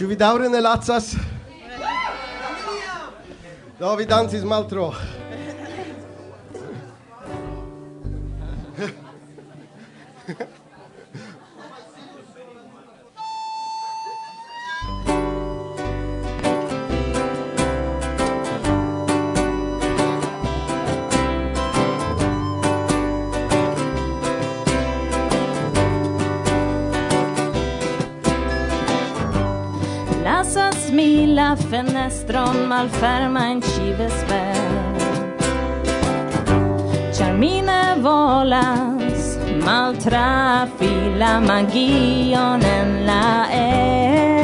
Ĉu vi daŭre ne lacas? Do vi dancis maltro. fenestron malferma in ci vesper. Ĉar mi ne volas maltrafi la magion en la aero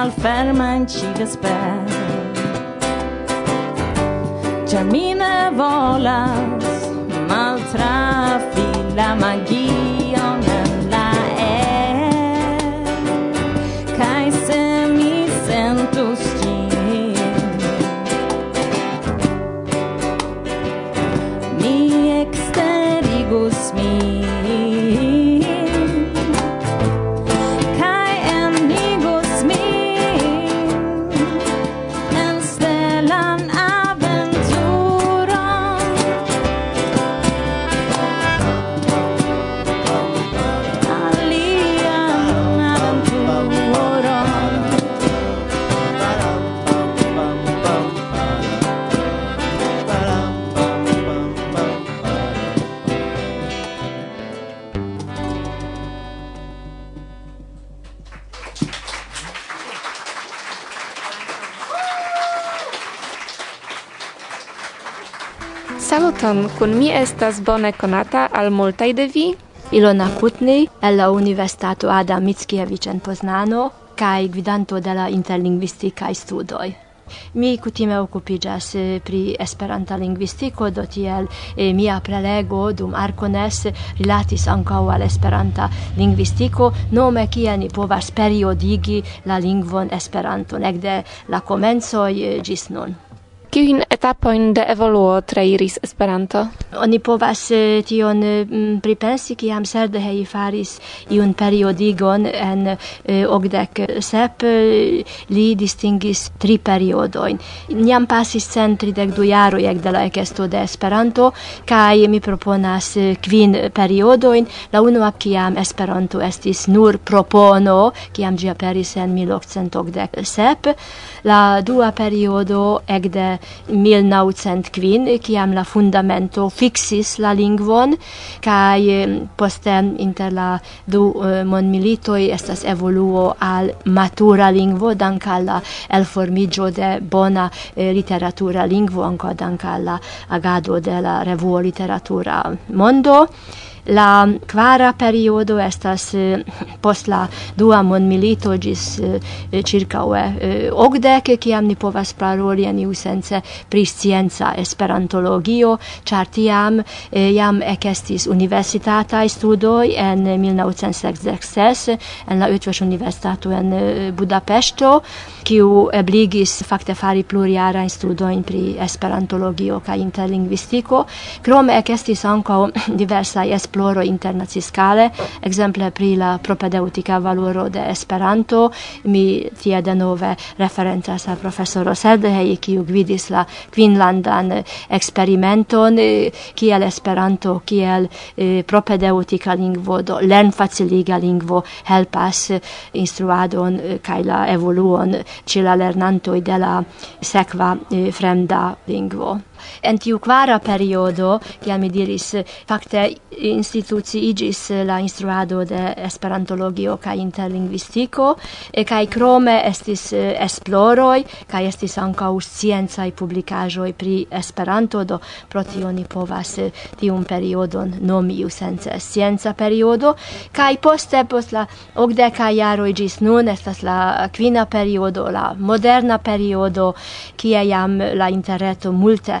malferma in ciga sper Ciar mine volas maltrafi la magia. Saluton, kun mi estas bone konata al multaj de vi. Ilona Kutni, el la Universitato Adam Mickiewicz en Poznano, kaj gvidanto de la interlingvistikaj studoj. Mi kutime okupiĝas eh, pri Esperanta lingvistiko, do tiel e, mia prelego dum Arkones rilatis ankaŭ al Esperanta lingvistiko, nome kiel ni povas periodigi la lingvon Esperanton ekde la komencoj eh, ĝis nun. Kiujn etapojn de evoluo trairis Esperanto? Oni povas eh, tion eh, pripensi, kiam Serdehej faris iun periodigon en eh, ogdek sep, li distingis tri periodojn. Niam pasis centridek du jaroj ekde la ekesto de Esperanto, kaj mi proponas kvin periodojn, la unua kiam Esperanto estis nur propono, kiam ĝi aperis en 1987, la dua periodo ekde 1905, kiam la fundamento fixis la lingvon, kaj mm, poste inter la du eh, mondmilitoj estas evoluo al matura lingvo, dank al la elformiĝo de bona eh, literatura lingvo, ankaŭ dank al la agado de la revuo literatura mondo. La quara periodo estas eh, post la dua mondmilito gis eh, eh, circaue okdek, kiam ni povas paroli en iusence pri scienza esperantologio, char tiam jam ekestis universitataj studoj en 1966 en la Ötvös Universitato en Budapesto kiu ebligis fakte fari plurjarajn studojn pri esperantologio kaj interlingvistiko. Krome ekestis ankaŭ diversaj esploro internaciscale, exemple pri la propedeutica valoro de Esperanto, mi tie denove referencas al professoro Serdehei, kiu gvidis la Quinlandan experimenton, kiel Esperanto, kiel eh, propedeutica lingvo, do lern faciliga lingvo helpas instruadon eh, kaj la evoluon ĉe la lernantoj de la sekva eh, fremda lingvo. En tiu kvara periodo, kiam mi diris, fakte instituciigis la instruado de esperantologio kaj interlingvistiko, kaj krome estis esploroj kaj estis ankaŭ sciencaj publikaĵoj pri Esperanto, do protioni povas tiun periodon nomi sense scienza periodo, kaj poste post la okdeka jaroj igis nun estas la kvina periodo, la moderna periodo, kie jam la interreto multe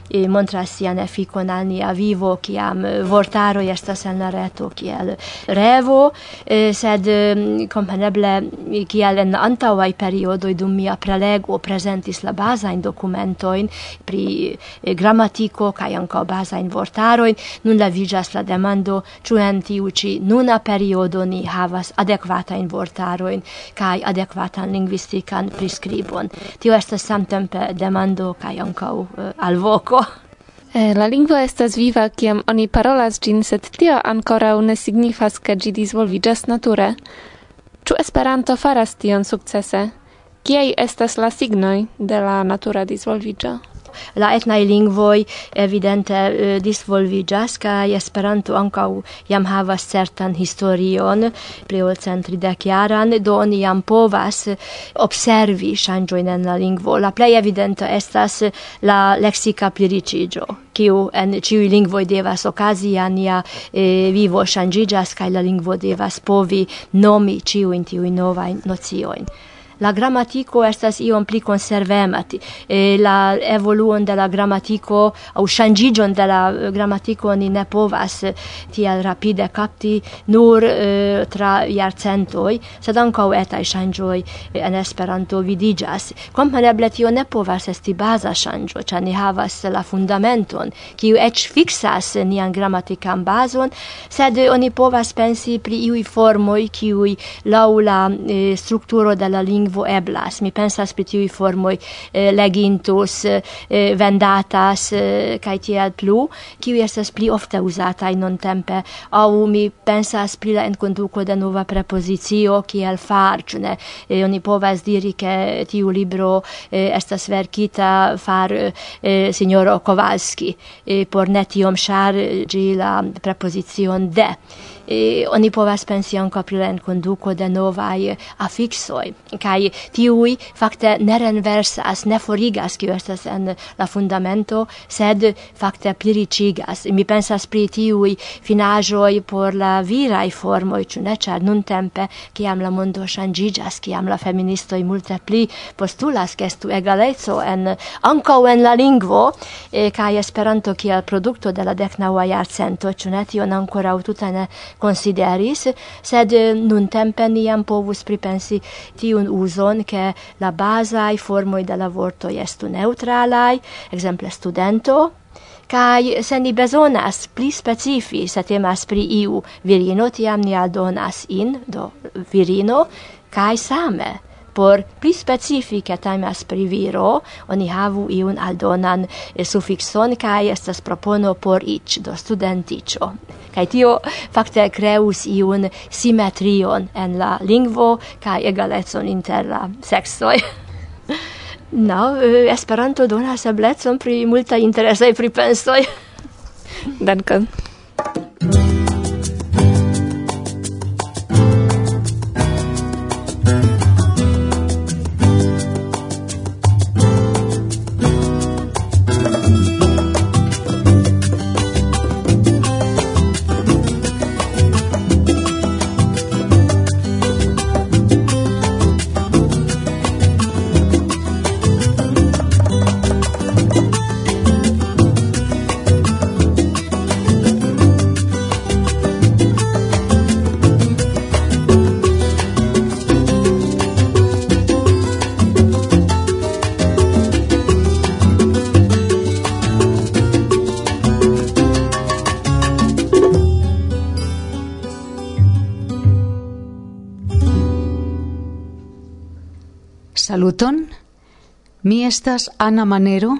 montras sian efficon al nia vivo, kiam eh, vortaroj estas en la reto kiel revo, eh, sed mm, compreneble, kiel en antaŭaj periodoj dum mia prelego prezentis la bazajn dokumentojn pri eh, gramatiko kaj ankaŭ bazajn vortarojn, nun leviĝas la demando ĉu en tiu ĉi nuna periodo ni havas adekvatajn vortarojn kaj adekvatan lingvistikan priskribon. Tio estas samtempe demando kaj ankaŭ alvoko. Eh, la lingvo estas viva kiam oni parolas ĝin, sed tio ankoraŭ ne signifas, ke ĝi disvolviĝas nature. Ĉu Esperanto faras tion sukcese? Kiaj estas la signoj de la natura disvolviĝo? la etnaj lingvoj evidente eh, disvolviĝas kaj Esperanto ankaŭ jam havas certan historion pli ol centridek jaran do oni jam povas observi ŝanĝojn en la lingvo. La plej evidenta estas la leksika pliriĉiĝo kiu en ĉiuj lingvoj devas okazi ania e, eh, vivo ŝanĝiĝas kaj la lingvo devas povi nomi ĉiujn tiujn novajn nociojn la grammatico estas iom pli konservema. E la evoluon de la grammatico au ŝanĝiĝon de la eh, grammatico ni ne povas eh, tiel rapide kapti nur eh, tra iarcentoi sed ancau etai ŝanĝoj eh, en Esperanto vidigas Kompreneble tio ne povas esti baza ŝanĝo, ĉar ni havas la fundamenton, kiu ec fixas nian grammatican bazon, sed oni povas pensi pri iui formoi kiui laŭ la eh, strukturo de la lingua lingvo eblas. Mi pensas pri tiuj formoj eh, legintus, eh, eh vendatas eh, kaj tiel plu, kiu estas pli ofte uzataj nuntempe. Aŭ mi pensas pri la enkonduko de nova prepozicio kiel far, ĉu ne? Eh, oni povas diri ke tiu libro eh, estas verkita far eh, sinjoro Kowalski eh, por ne tiom ŝar eh, la prepozicion de e oni povas pensi ankaŭ pri la de novaj afiksoj kaj kai tiui fakte ne renversas, ne forigas, kiu estas en la fundamento, sed fakte pliricigas. Mi pensas pri tiui finaĵoj por la virai formoj, ĉu ne, ĉar nuntempe, kiam la mondo ŝanĝiĝas, kiam la feministoj multe pli postulas ke estu egaleco en ankaŭ en la lingvo e, kaj Esperanto kiel produkto de la deknaŭa jarcento, ĉu ne tion ankoraŭ tute ne konsideris, sed eh, nuntempe ni jam povus pripensi tiun uson che la basai formoi de la vorto estu neutralai, exemple studento, kai se ni bezonas pli specifi se temas pri iu virino tiam ni aldonas in do virino kai same por pli specifica temas pri viro, oni havu iun aldonan e, sufikson kai estas propono por ich do studenticho. Kaj tio fakte creus iun simetrion en la lingvo kaj egalecon inter la seksoj. no, eh, Esperanto donas eblecon pri multa interesaj pripensoj. Dankon. Saluton. Mi estas Ana Manero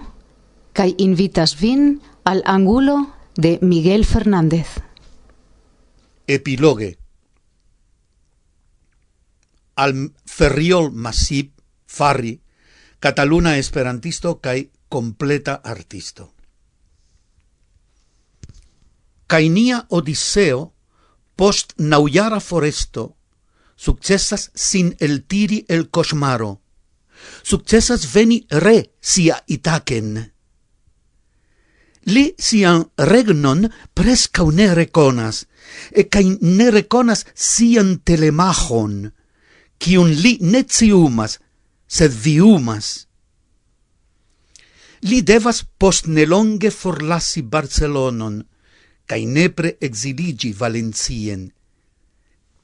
kaj invitas vin al angulo de Miguel Fernández. Epilogue. Al Ferriol Masip Farri, Cataluna esperantisto kaj completa artisto. Kaj nia odiseo post naujara foresto successas sin el tiri el cosmaro successas veni re sia Itacen. Li sian regnon prescau ne reconas, e cae ne reconas sian telemachon, cium li ne ciumas, sed viumas. Li devas post nelonge forlassi Barcelonon, cae nepre exiligi Valencien,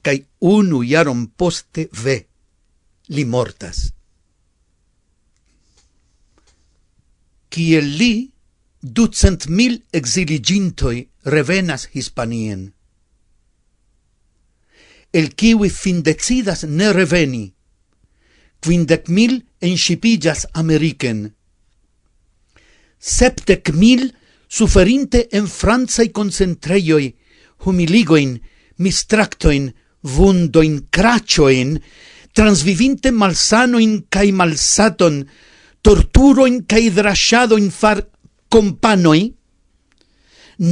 cae unu iaron poste ve, li mortas. kiel li ducent mil exiligintoi revenas Hispanien. El kiwi fin decidas ne reveni, quindec mil enshipillas Ameriken. septec mil suferinte en Franzai concentreioi, humiligoin, mistractoin, vundoin, cracioin, transvivinte malsanoin cae malsaton, torturoin cae drashadoin far companoi,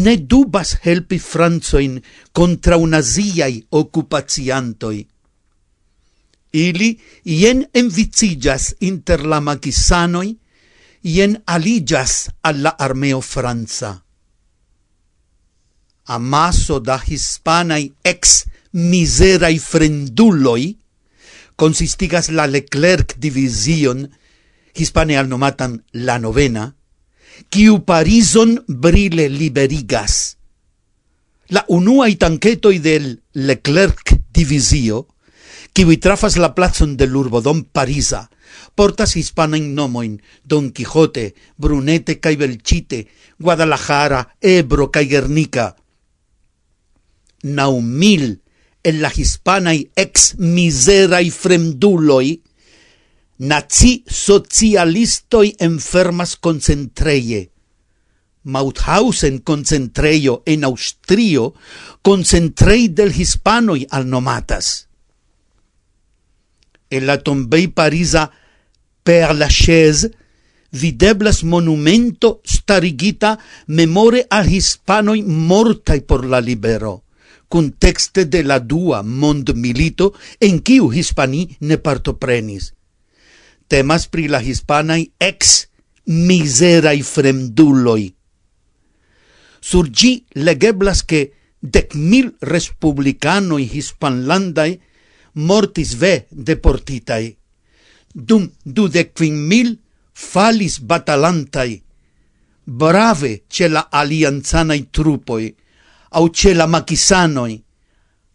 ne dubas helpi franzoin contra unaziai occupaziantoi. Ili ien envicigas inter la magisanoi ien aligas alla armeo franza Amaso da hispanai ex miserai frenduloi consistigas la Leclerc division hispane al nomatan la novena, quiu Parison brile liberigas. La unuai tanketoi del Leclerc divisio, quiu trafas la plazon del urbodon Parisa, portas hispanain nomoin Don Quijote, Brunete cae Belchite, Guadalajara, Ebro cae Guernica. Nau mil en la hispanai ex miserai fremduloi, nazi socialistoi enfermas concentreie. Mauthausen concentreio en Austrio concentrei del hispanoi al nomatas. En la tombei parisa per la chaise videblas monumento starigita memore al hispanoi mortai por la libero, cun texte de la dua mond milito en quiu hispani ne partoprenis temas pri la hispanai ex miserai fremduloi. Sur gi legeblas che dec mil republicanoi hispanlandai mortis ve deportitai, dum du quin mil falis batalantai, brave ce la alianzanai trupoi, au ce la macisanoi,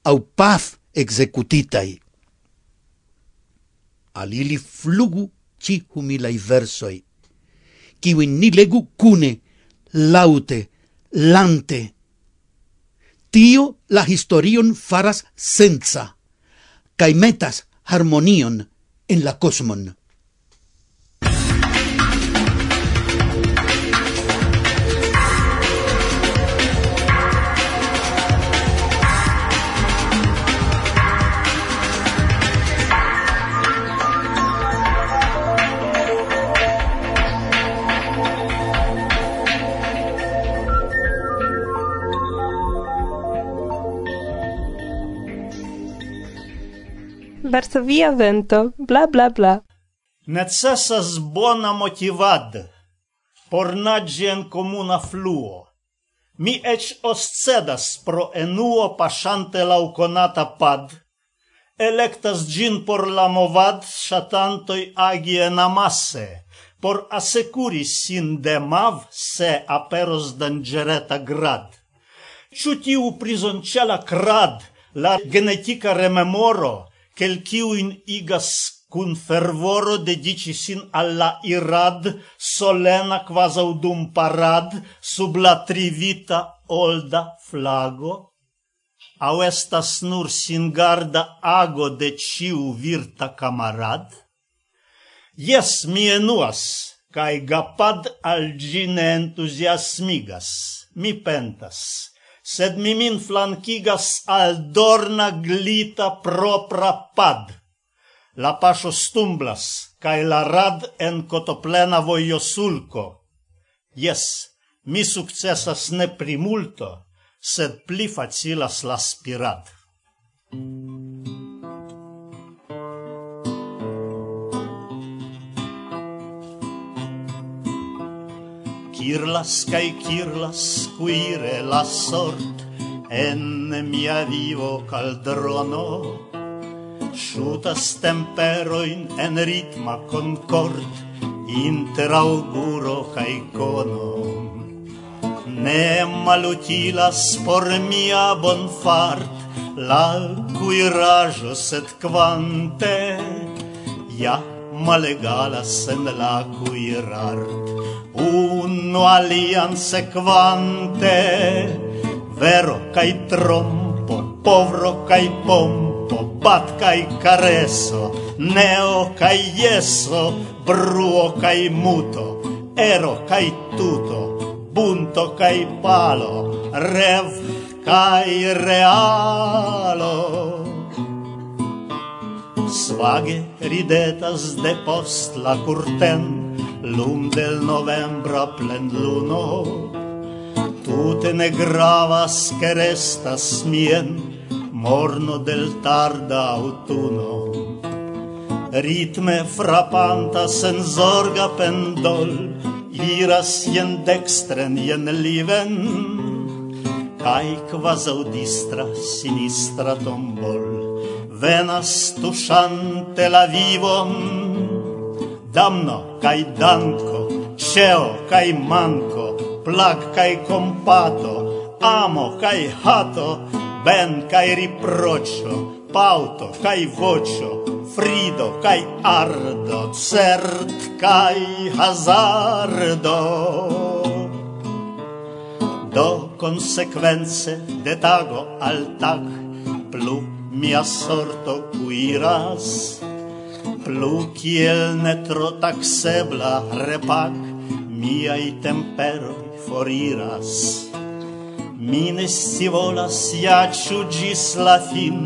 au paf executitai al ili flugu ci humilai versoi, kiwi ni legu cune, laute, lante. Tio la historion faras senza, caimetas harmonion en la cosmon. Varsovia vento, bla bla bla. Necessas bona motivad por nagi en comuna fluo. Mi ec oscedas pro enuo pasante lau conata pad, electas gin por la movad shatantoi agi en amasse, por asecuri sin de mav se aperos dangereta grad. Ciu tiu prizoncela crad, la genetica rememoro, quelciuin igas cun fervoro dedici sin alla irad solena quasau dum parad sub la trivita olda flago? Au estas nur singarda ago de ciu virta camarad? Yes, mi enuas, cae gapad al gine entusiasmigas, mi pentas sed mi min flankigas al dorna glita propra pad. La pasio stumblas, cae la rad en kotoplena vojosulko. Jes, mi sukcesas ne primulto, sed pli facilas la spirad. Irlas kai kirlas quire la sort En mia vivo caldrono Sciutas temperoin en ritma concord Inter auguro kai cono. Ne malutilas por mia bonfart La cuirajo set quante Ja malegalas en la cuirart unu alian sequante vero kai trompo povro kai pompo bat kai careso neo kai yeso bruo kai muto ero kai tuto bunto kai palo rev kai realo. Svage ridetas de post la curtento lum del novembra plen luno tutte ne gravas che restas mien morno del tarda autuno ritme frapanta sen zorga pendol iras jen dextren jen liven kai quasau distra sinistra tombol. Venas tushante la vivon. Damno! kai danko, ceo kai manko, plag kai compato, amo kai hato, ben kai riproĉo, pauto kai vocio frido kai ardo, cert kai hazardo. Do consequenze de tago al tag plu mia sorto cuiras Plu kiel ne tro taksebla repak, miai temperoi foriras. Mi ne scivolas ja ĉu ĝis la fin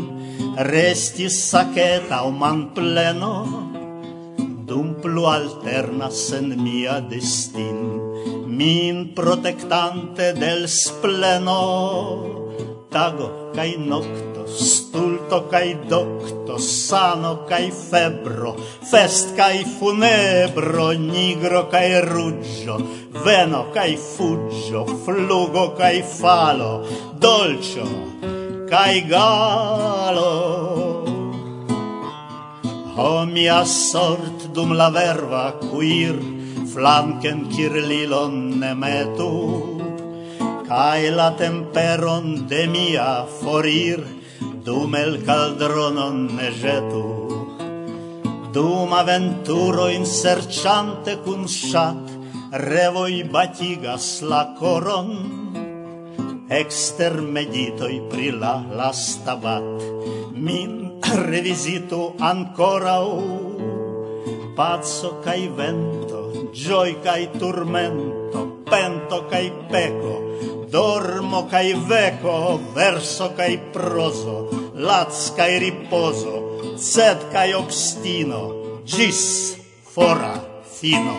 restis saketa man manpleno, dum plu alternas en mia destin, min protektante del spleno, tago kai nokto stulto kai docto sano kai febro, fest kai funebro, nigro kai ruggio veno kai fuggio flugo kai falo, dolcio kai galo. Homia sort dum la verva cuir, flanken kirlilon ne metu, cae la temperon de mia forir, dum el caldronon ne jetu Dum aventuro in serciante cun shat Revoi batigas la coron Exter meditoi pri la lasta bat. Min revisitu u Pazzo cae vento, gioi cae turmento, pento cae peco, dormo cae veco, verso cae proso, lats cae riposo, sed cae obstino, gis fora fino.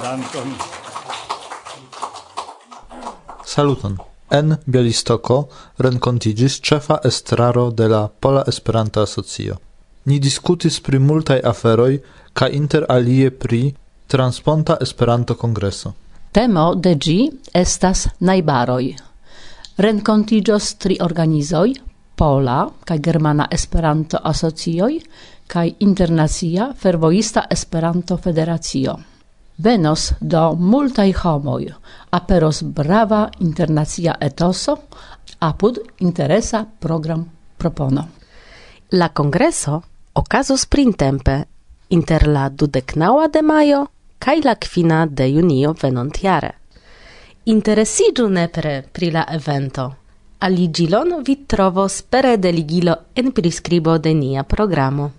Dankon. Saluton. En Bialistoko renkontigis cefa estraro de la Pola Esperanta Asocio ni discutis pri multaj aferoj kaj inter alie pri Transponta Esperanto-Kongreso. Temo de ĝi estas najbaroj. Renkontiĝos tri organizoj, Pola kaj Germana Esperanto-Asocioj kaj Internacia Fervoista Esperanto-Federacio. Venos do multaj homoj, aperos brava internacia etoso, apud interesa program propono. La congreso ocasus printempe inter la dudecnaua de maio cae la quina de junio venontiare. Interesigiu nepre pri la evento. Aligilon vi trovos pere de ligilo en priscribo de nia programo.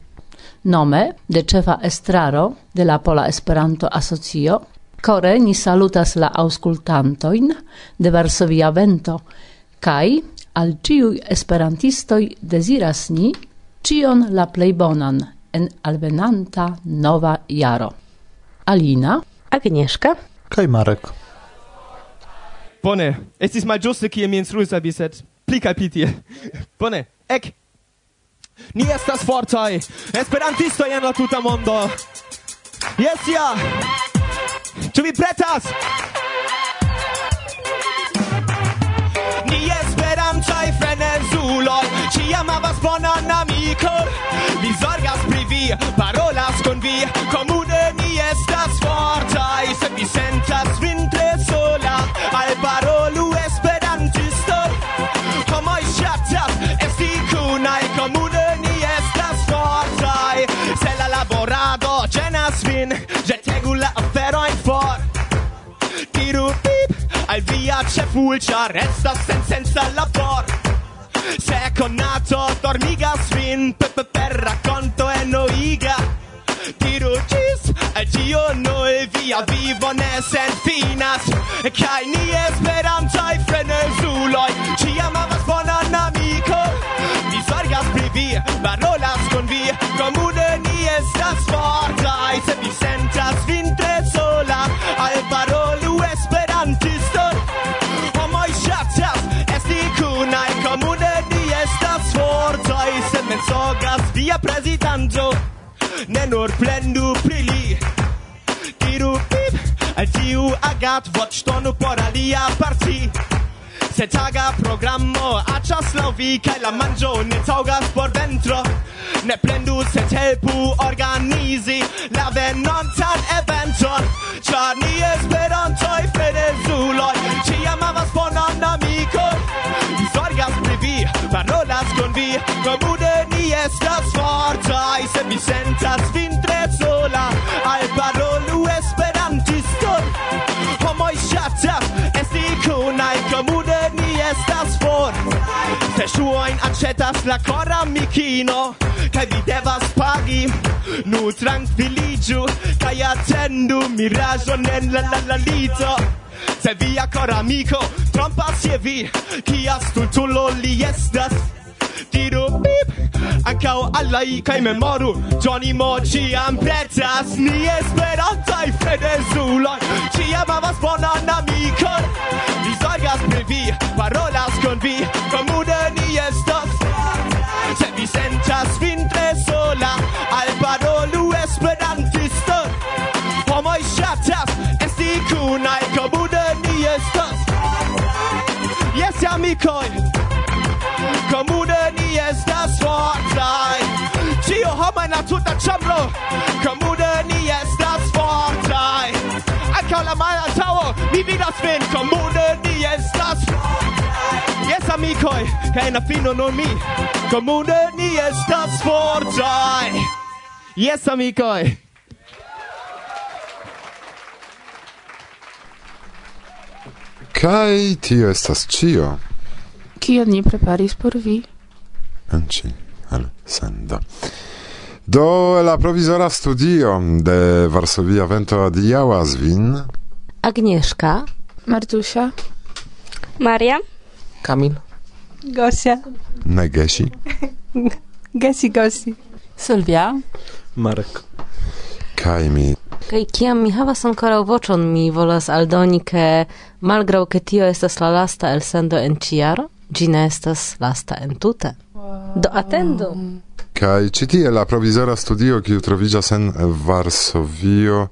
Nome de cefa estraro de la Pola Esperanto Asocio, core ni salutas la auscultantoin de Varsovia Vento, kaj al ĉiuj esperantistoi desiras ni cion la plej bonan en alvenanta nova jaro. Alina, Agnieszka kaj Marek. Bone, estis malĝuste kie mi instruis al vi, sed pli kaj pli tie. Bone, ek! Ni estas fortaj, esperantistoj en la tuta mondo. Jes ja! Ĉu vi pretas? Ni esperantaj frenezuloj, ĉiam havas bonan mi Mi zorgas pri vi, parolas con vi. Comune ni estas fortai Se mi sentas vin tre sola Al parolu esperantisto Homoi shatas esti cunai Comune ni estas fortai Se la laborado genas vin Jetegu la aferoin for. Tiru pip al via cefulcia Restas sen senza labor. Se connato dormigas vin Pepe per racconto e noiga. Diru cis e gio noi via vivo ne sen finas. Kai ni esperantai frenezuloi Ci amavas bonan amico. Mi sorgas pri vi, parolas con vi. Comune ni estas fortai Se vi sen didanzo ne nur plendu pri li Diru pip al tiu agat voĉtonu por alia parti. Se taga programmo aĉas laŭ vi Kai la manjo ne taugas por ventro ne plendu se helpu organizi la venontan eventon ĉar ni esperantoi Fedezuloi ĉiam havas bonan amico mi zorgas pri vi parolas con vi Comune ni estas sentas vin tre sola al parolu esperantiston homoj ŝatas esti kunaj komune ni estas for. Se ŝuojn aĉetas la kora mikino kaj vi devas pagi. Nu trankviliĝu kaj atendu miraĵon en la la la lito. Se via cor amico trompas je vi, kia stultulo li estas, Diru bip Ancao allai kai memoru Johnny Mo ciam pretas Ni esperantai frenezuloi Ciam havas bonan amikon Mi zorgas pri vi Parolas con vi. Commune ni estas Se vi sentas vin tre sola Al parolu esperantisto Homoi ŝatas esti kunaj Commune ni estas Yes, amicoi. la da ĉambro. Komude ni estas fortaj. Ankaŭ la malantaŭo mi vidas vin. Komune ni estas Yes, amikoj kaj en la fino nur mi. Komune ni estas fortaj. Yes, amikoj. Kaj tio estas ĉio. Kion ni preparis por vi? Anci al sendo. Do la provizora studio de Varsovia Vento adiaŭas vin. Agnieszka, Martusia? Maria, Kamil, Gosia, Ne Gesi. Gosi, Sylwia, Marek. Kai mi kaj kiam mi havas ankoraŭ voĉon, mi volas aldoni, ke malgraŭ ke tio estas la lasta elsendo en ĉi jaro, ĝi ne estas lasta entute. Do atendu! Kai ĉi tie la provizora studio kiu troviĝas en Varsovio.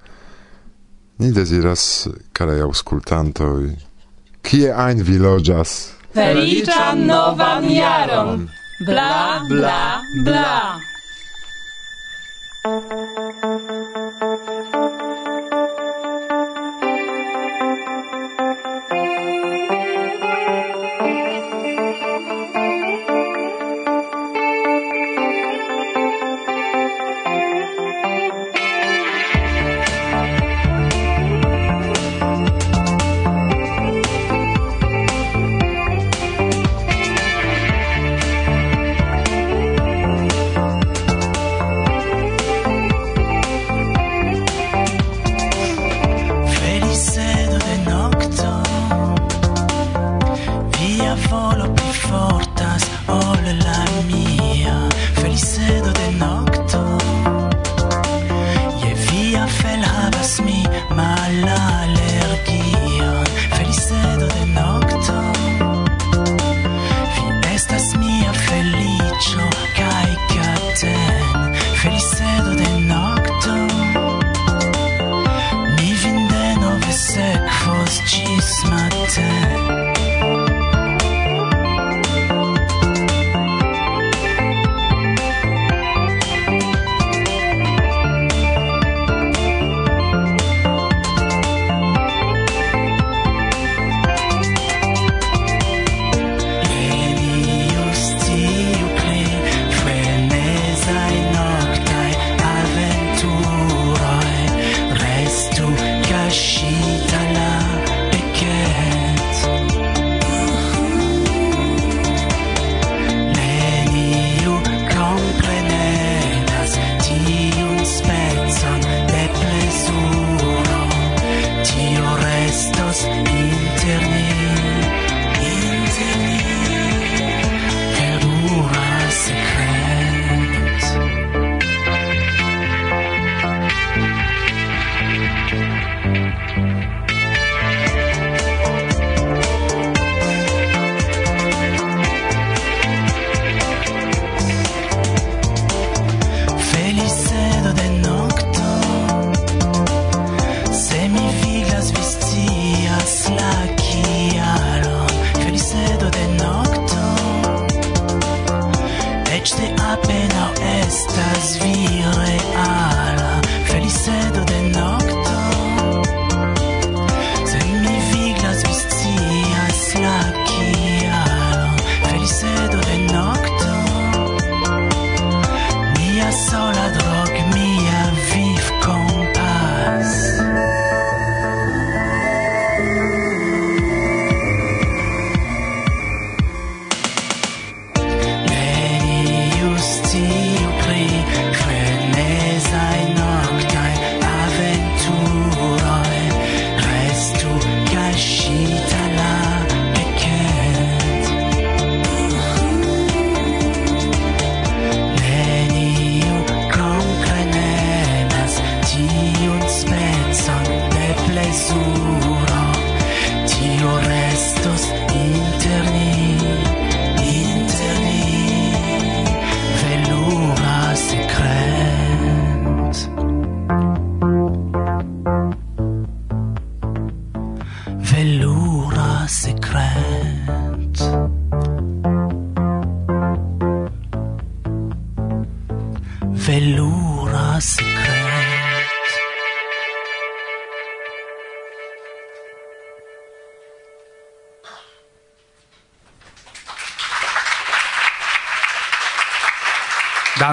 Ni deziras karaj aŭskultantoj kie ajn vi loĝas? Feliĉan novan jaron. Bla bla bla.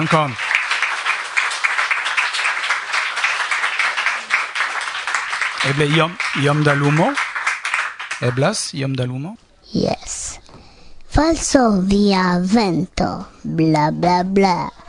Dankon. Eble iom, iom da lumo? Eblas iom da lumo? Yes. Falso via vento, bla bla bla.